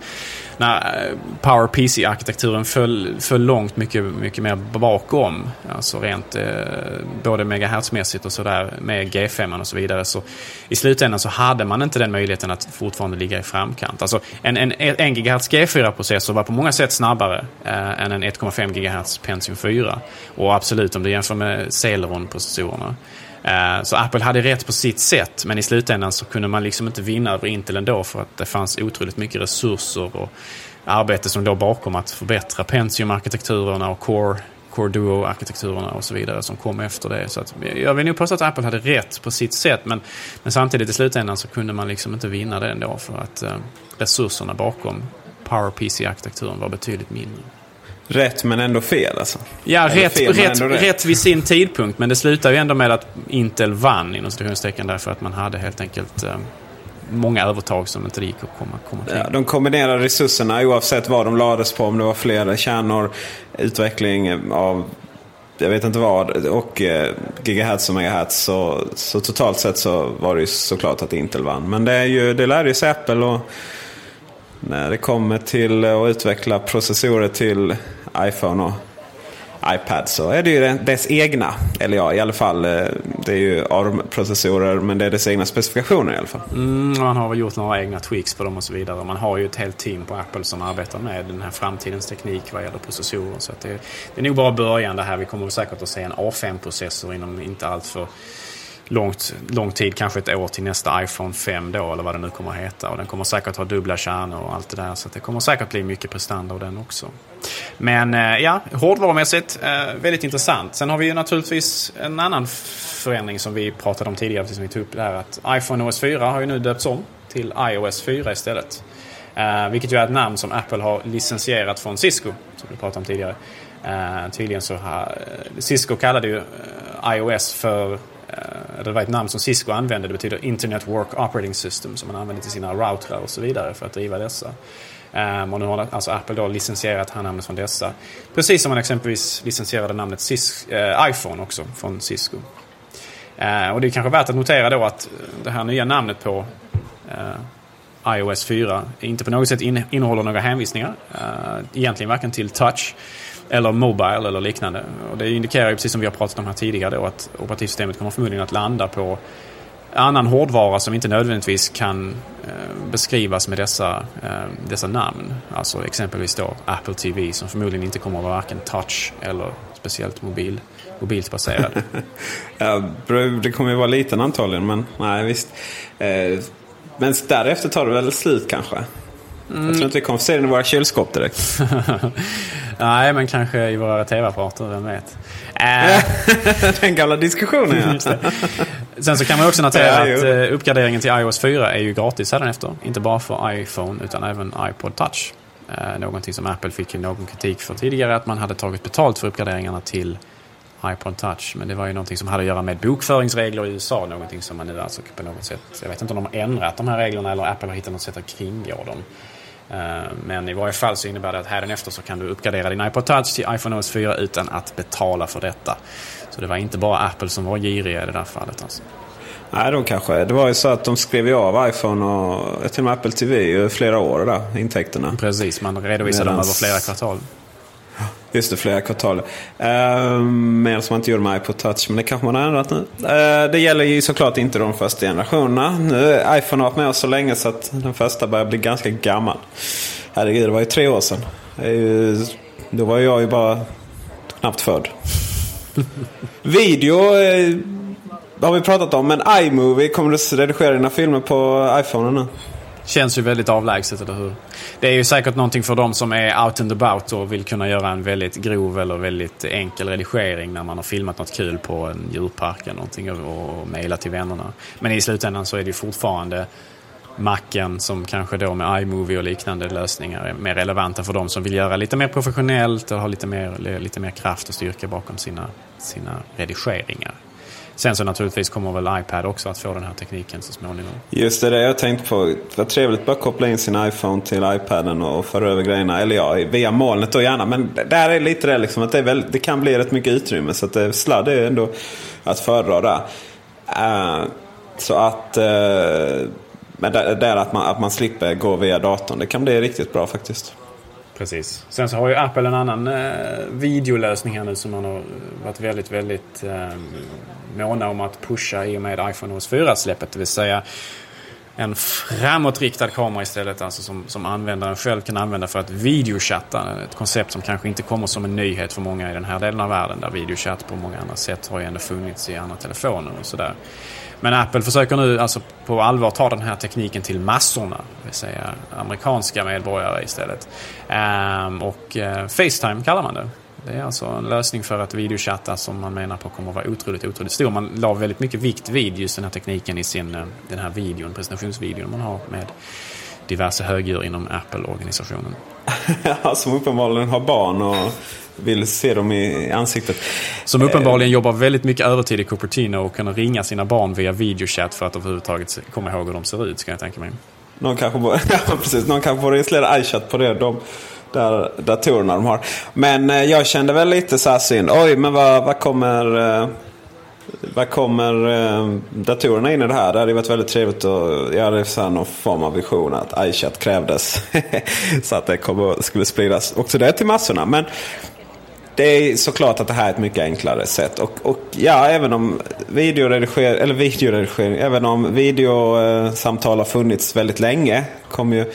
när eh, Power PC-arkitekturen föll, föll långt mycket, mycket mer bakom, alltså rent eh, både megahertzmässigt och sådär med G5 och så vidare. Så i slutändan så hade man inte den möjligheten att fortfarande ligga i framkant. Alltså en, en, en GHz G4-processor var på många sätt snabbare eh, än en 1,5 GHz Pentium 4. Och absolut om du jämför med Celeron-processorerna. Eh, så Apple hade rätt på sitt sätt, men i slutändan så kunde man liksom inte vinna över Intel ändå för att det fanns otroligt mycket resurser och arbete som låg bakom att förbättra Pentium-arkitekturerna och Core, Core Duo-arkitekturerna och så vidare som kom efter det. Så att, jag vill nog påstå att Apple hade rätt på sitt sätt, men, men samtidigt i slutändan så kunde man liksom inte vinna det ändå för att eh, resurserna bakom PowerPC-arkitekturen var betydligt mindre. Rätt men ändå fel alltså? Ja, rätt, fel, rätt, rätt. rätt vid sin tidpunkt. Men det slutar ju ändå med att Intel vann inom citationstecken därför att man hade helt enkelt eh, många övertag som inte gick att komma, komma till. Ja, de kombinerade resurserna oavsett vad de lades på. Om det var fler kärnor, utveckling av jag vet inte vad och eh, gigahertz och megahertz. Så, så totalt sett så var det ju såklart att Intel vann. Men det, är ju, det lärde sig Apple och när det kommer till att utveckla processorer till iPhone och iPad så är det ju dess egna. Eller ja, i alla fall. Eh, det är ju ARM-processorer men det är dess egna specifikationer i alla fall. Mm, man har väl gjort några egna tweaks på dem och så vidare. Man har ju ett helt team på Apple som arbetar med den här framtidens teknik vad gäller processorer. Så det, det är nog bara början det här. Vi kommer säkert att se en A5-processor inom inte allt för långt, lång tid, kanske ett år till nästa iPhone 5 då eller vad det nu kommer att heta. Och den kommer säkert ha dubbla kärnor och allt det där. Så det kommer säkert bli mycket prestanda av den också. Men eh, ja, hårdvarumässigt eh, väldigt intressant. Sen har vi ju naturligtvis en annan förändring som vi pratade om tidigare, precis som vi tog upp det här. Att iPhone OS 4 har ju nu döpts om till iOS 4 istället. Uh, vilket ju är ett namn som Apple har licensierat från Cisco, som vi pratade om tidigare. Uh, tydligen så har Cisco kallade ju iOS för det var ett namn som Cisco använde. Det betyder Internet Work Operating System som man använder till sina routrar och så vidare för att driva dessa. Um, och nu har alltså Apple då licensierat här namnet från dessa. Precis som man exempelvis licensierade namnet Cis, uh, iPhone också från Cisco. Uh, och det är kanske värt att notera då att det här nya namnet på uh, iOS 4 inte på något sätt in, innehåller några hänvisningar. Uh, egentligen varken till touch eller Mobile eller liknande. Och det indikerar ju precis som vi har pratat om här tidigare då att operativsystemet kommer förmodligen att landa på annan hårdvara som inte nödvändigtvis kan eh, beskrivas med dessa, eh, dessa namn. Alltså exempelvis då Apple TV som förmodligen inte kommer att vara varken touch eller speciellt mobil, mobilt baserad. <laughs> ja, det kommer ju vara liten antagligen men nej visst. Eh, men därefter tar det väl slut kanske? Mm. Jag tror inte vi kommer få se den i våra kylskåp direkt. <laughs> Nej, men kanske i våra tv-apparater, vem vet. Äh. <laughs> den gamla diskussionen ja. Sen så kan man också notera ja, att uh, uppgraderingen till iOS 4 är ju gratis efter. Inte bara för iPhone utan även iPod Touch. Uh, någonting som Apple fick någon kritik för tidigare, att man hade tagit betalt för uppgraderingarna till iPod Touch. Men det var ju någonting som hade att göra med bokföringsregler i USA. Någonting som man nu alltså på något sätt, jag vet inte om de har ändrat de här reglerna eller Apple har hittat något sätt att kringgå dem. Eh, men i varje fall så innebär det att hädanefter så kan du uppgradera din iPod Touch till iPhone OS 4 utan att betala för detta. Så det var inte bara Apple som var giriga i det där fallet. Alltså. Nej, de kanske. Det var ju så att de skrev ju av iPhone och till och med Apple TV i flera år där, intäkterna. Precis, man redovisade Medans... dem över flera kvartal. Just det, flera kvartal. Uh, mer som man inte gjorde med iPod Touch, men det kanske man har ändrat nu. Uh, det gäller ju såklart inte de första generationerna. Nu, iPhone har varit med oss så länge så att den första börjar bli ganska gammal. Herregud, det var ju tre år sedan. Då var jag ju bara knappt född. <laughs> Video uh, har vi pratat om, men iMovie kommer du redigera dina filmer på iPhone nu? Känns ju väldigt avlägset, eller hur? Det är ju säkert någonting för de som är out and about och vill kunna göra en väldigt grov eller väldigt enkel redigering när man har filmat något kul på en djurpark eller någonting och, och mejla till vännerna. Men i slutändan så är det ju fortfarande Macken som kanske då med iMovie och liknande lösningar är mer relevanta för de som vill göra lite mer professionellt och ha lite mer, lite mer kraft och styrka bakom sina, sina redigeringar. Sen så naturligtvis kommer väl iPad också att få den här tekniken så småningom. Just det, det jag tänkte på. vad trevligt att bara koppla in sin iPhone till iPaden och föra över grejerna. Eller ja, via molnet då gärna. Men där är lite det liksom att det, väl, det kan bli rätt mycket utrymme. Så att det, sladd är ändå att föredra där. Uh, så att... Uh, men där, att, man, att man slipper gå via datorn. Det kan bli riktigt bra faktiskt. Precis. Sen så har ju Apple en annan eh, videolösning här nu som man har varit väldigt, väldigt eh, måna om att pusha i och med iPhone OS 4-släppet. Det vill säga en framåtriktad kamera istället, alltså som, som användaren själv kan använda för att videochatta. Ett koncept som kanske inte kommer som en nyhet för många i den här delen av världen där videochatt på många andra sätt har ju ändå funnits i andra telefoner och sådär. Men Apple försöker nu alltså på allvar ta den här tekniken till massorna. Det vill säga amerikanska medborgare istället. Ehm, och eh, Facetime kallar man det. Det är alltså en lösning för att videochatta som man menar på kommer att vara otroligt, otroligt stor. Man la väldigt mycket vikt vid just den här tekniken i sin, eh, den här videon, presentationsvideon man har med diverse högdjur inom Apple-organisationen. <laughs> som uppenbarligen har barn och vill se dem i ansiktet. Som uppenbarligen jobbar väldigt mycket övertid i Cupertino och kan ringa sina barn via videochatt för att överhuvudtaget komma ihåg hur de ser ut, ska jag tänka mig. Någon kanske borde, <laughs> ja, precis, någon kanske borde installera iChat på det. De, där datorerna de har. Men eh, jag kände väl lite så här synd. Oj, men vad, vad kommer... Eh, vad kommer eh, datorerna in i det här? Det hade varit väldigt trevligt att göra ja, någon form av vision att iChat krävdes. <laughs> så att det kommer, skulle spridas också det till massorna. Men det är såklart att det här är ett mycket enklare sätt. Och, och ja, även om videoredigering, eller videoredigering, även om videosamtal har funnits väldigt länge. Kom ju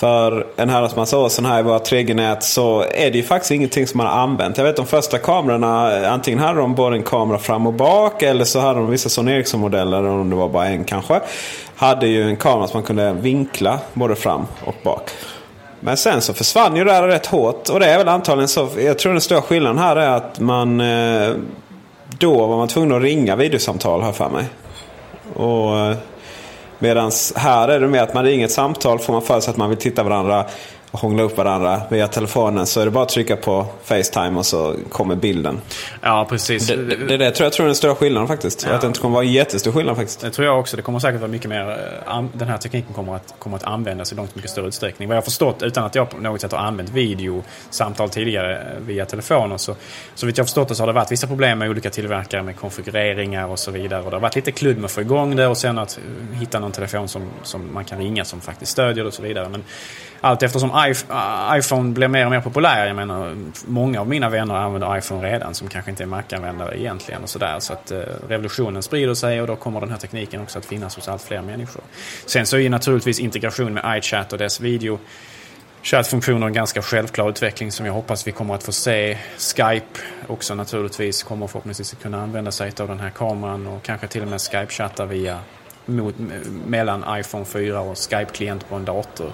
för en herrans massa år sedan här i våra 3G-nät så är det ju faktiskt ingenting som man har använt. Jag vet de första kamerorna, antingen hade de både en kamera fram och bak eller så hade de vissa Sony Ericsson-modeller, om det var bara en kanske. Hade ju en kamera som man kunde vinkla både fram och bak. Men sen så försvann ju det här rätt hårt. Och det är väl antagligen så. Jag tror den stora skillnaden här är att man eh, då var man tvungen att ringa videosamtal här för mig. Och eh, Medan här är det mer att man ringer ett samtal får man för sig att man vill titta varandra hångla upp varandra via telefonen så är det bara att trycka på Facetime och så kommer bilden. Ja, precis. Det, det, det, det tror jag tror är den stora skillnaden faktiskt. Ja. Att det inte kommer vara en jättestor skillnad faktiskt. Det tror jag också. Det kommer säkert vara mycket mer... Eh, den här tekniken kommer att, kommer att användas i långt mycket större utsträckning. Vad jag har förstått, utan att jag på något sätt har använt videosamtal tidigare eh, via telefoner, så, så vitt jag har förstått det så har det varit vissa problem med olika tillverkare med konfigureringar och så vidare. Och det har varit lite kludd med att få igång det och sen att eh, hitta någon telefon som, som man kan ringa som faktiskt stödjer det och så vidare. Men allt eftersom Uh, iPhone blir mer och mer populär. Jag menar, många av mina vänner använder iPhone redan som kanske inte är Mac-användare egentligen. och Så, där. så att eh, revolutionen sprider sig och då kommer den här tekniken också att finnas hos allt fler människor. Sen så är ju naturligtvis integration med iChat och dess video chattfunktioner en ganska självklar utveckling som jag hoppas vi kommer att få se. Skype också naturligtvis kommer förhoppningsvis att kunna använda sig av den här kameran och kanske till och med Skype-chatta via mot, mellan iPhone 4 och Skype-klient på en dator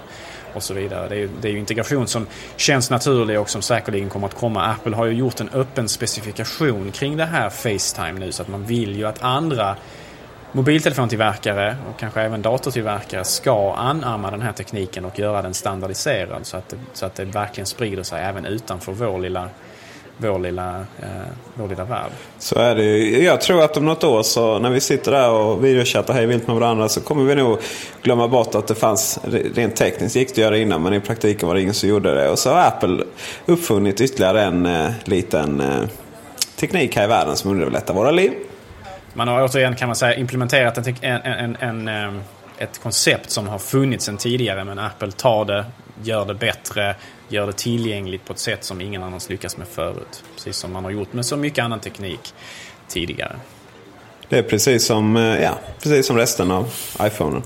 och så vidare. Det är, ju, det är ju integration som känns naturlig och som säkerligen kommer att komma. Apple har ju gjort en öppen specifikation kring det här Facetime nu så att man vill ju att andra mobiltelefontillverkare och kanske även datortillverkare ska anamma den här tekniken och göra den standardiserad så att det, så att det verkligen sprider sig även utanför vår lilla vår lilla, eh, vår lilla värld. Så är det ju. Jag tror att om något år så när vi sitter där och videochattar hej vilt med varandra så kommer vi nog glömma bort att det fanns, rent tekniskt gick det att göra innan men i praktiken var det ingen som gjorde det. Och så har Apple uppfunnit ytterligare en eh, liten eh, teknik här i världen som underlättar våra liv. Man har återigen kan man säga implementerat en, en, en, en eh, ett koncept som har funnits sedan tidigare men Apple tar det, gör det bättre, gör det tillgängligt på ett sätt som ingen annan lyckats med förut. Precis som man har gjort med så mycket annan teknik tidigare. Det är precis som, eh, ja, precis som resten av iPhonen.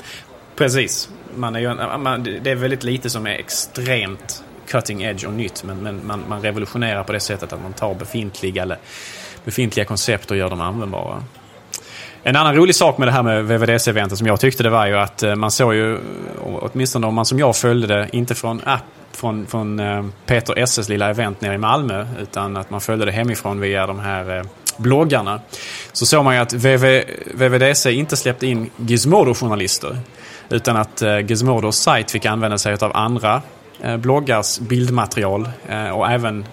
Precis. Man är ju, man, det är väldigt lite som är extremt cutting edge och nytt men, men man, man revolutionerar på det sättet att man tar befintliga, eller, befintliga koncept och gör dem användbara. En annan rolig sak med det här med VVDC-eventet som jag tyckte det var ju att eh, man såg ju, eh, åtminstone om man som jag följde det, inte från app från, från eh, Peter Esses lilla event nere i Malmö utan att man följde det hemifrån via de här bloggarna. Så såg man ju att VV, VVDC inte släppte in Gizmodo-journalister utan att Gizmodos sajt fick använda sig av andra bloggars bildmaterial och även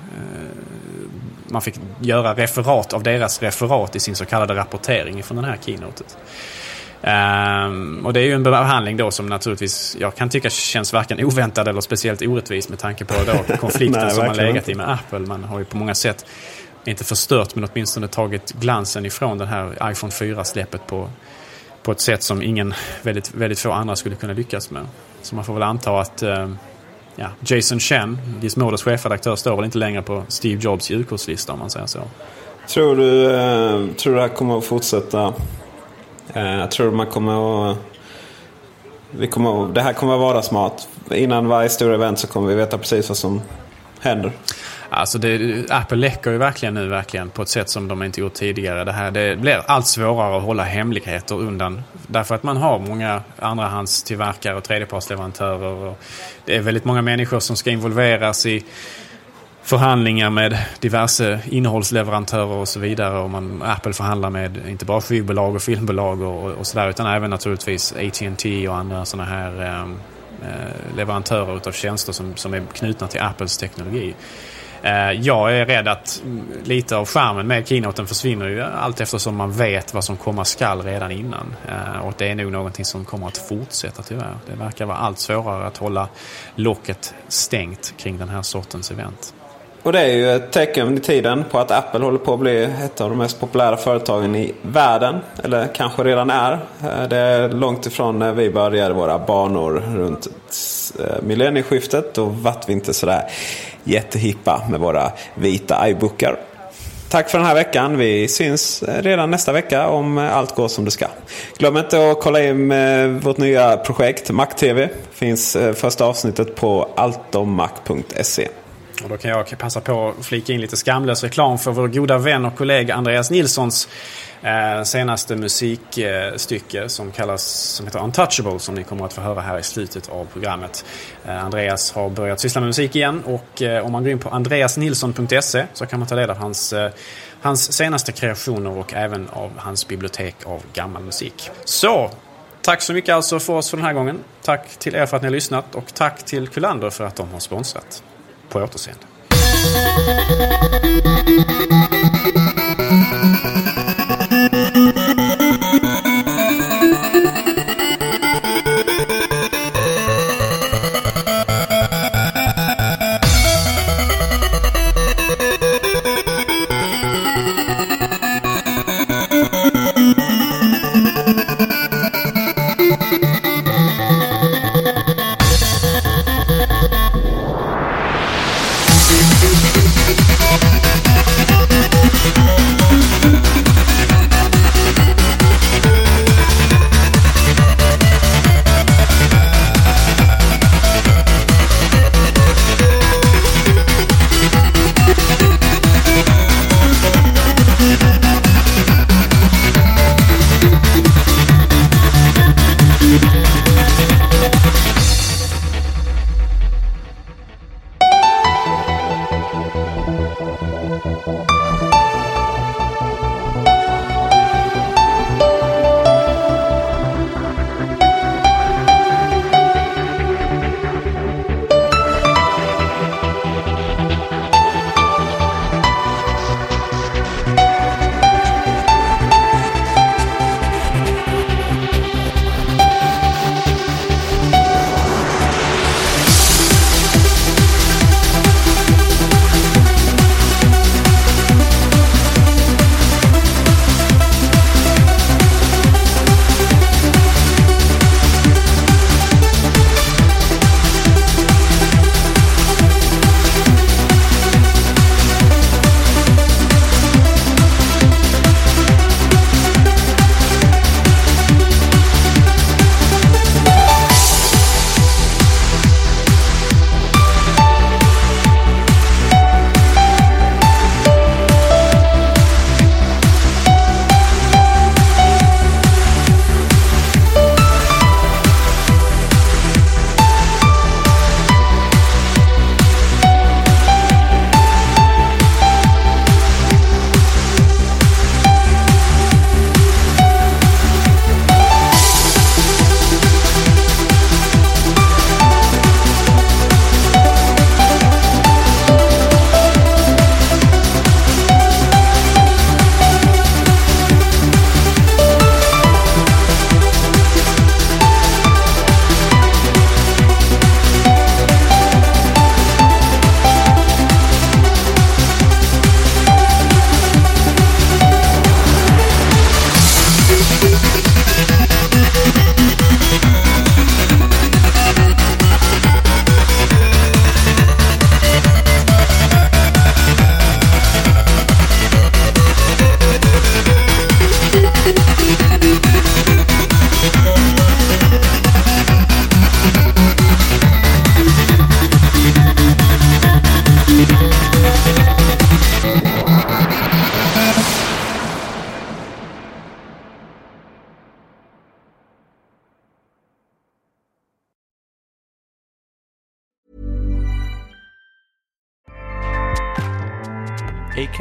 man fick göra referat av deras referat i sin så kallade rapportering från den här keynotet. Um, och det är ju en behandling då som naturligtvis jag kan tycka känns varken oväntad eller speciellt orättvis med tanke på då <laughs> konflikten Nej, som har legat i med Apple. Man har ju på många sätt inte förstört men åtminstone tagit glansen ifrån den här iPhone 4-släppet på, på ett sätt som ingen, väldigt, väldigt få andra skulle kunna lyckas med. Så man får väl anta att um, ja, Jason Chen, Gizmodos chefredaktör, står väl inte längre på Steve Jobs julkortslista om man säger så. Tror du, eh, tror du det här kommer att fortsätta? Eh, tror du man kommer att... Vi kommer, det här kommer att vara smart. Innan varje stor event så kommer vi veta precis vad som händer. Alltså det, Apple läcker ju verkligen nu verkligen på ett sätt som de inte gjort tidigare. Det, här, det blir allt svårare att hålla hemligheter undan. Därför att man har många andrahandstillverkare och tredjepartsleverantörer. Och det är väldigt många människor som ska involveras i förhandlingar med diverse innehållsleverantörer och så vidare. Och man, Apple förhandlar med inte bara skivbolag och filmbolag och, och sådär utan även naturligtvis AT&T och andra sådana här eh, eh, leverantörer utav tjänster som, som är knutna till Apples teknologi. Eh, jag är rädd att lite av skärmen med keynoten försvinner ju allt eftersom man vet vad som komma skall redan innan. Eh, och det är nog någonting som kommer att fortsätta tyvärr. Det verkar vara allt svårare att hålla locket stängt kring den här sortens event. Och det är ju ett tecken i tiden på att Apple håller på att bli ett av de mest populära företagen i världen. Eller kanske redan är. Eh, det är långt ifrån när vi började våra banor runt eh, millennieskiftet. Då vart vi inte sådär jättehippa med våra vita iBookar. Tack för den här veckan. Vi syns eh, redan nästa vecka om eh, allt går som det ska. Glöm inte att kolla in eh, vårt nya projekt Mac TV. Finns första avsnittet på altomac.se. Och då kan jag passa på att flika in lite skamlös reklam för vår goda vän och kollega Andreas Nilssons eh, senaste musikstycke som kallas som heter Untouchable som ni kommer att få höra här i slutet av programmet. Eh, Andreas har börjat syssla med musik igen och eh, om man går in på andreasnilsson.se så kan man ta del av hans eh, hans senaste kreationer och även av hans bibliotek av gammal musik. Så, tack så mycket alltså för oss för den här gången. Tack till er för att ni har lyssnat och tack till Kullander för att de har sponsrat. På återseende.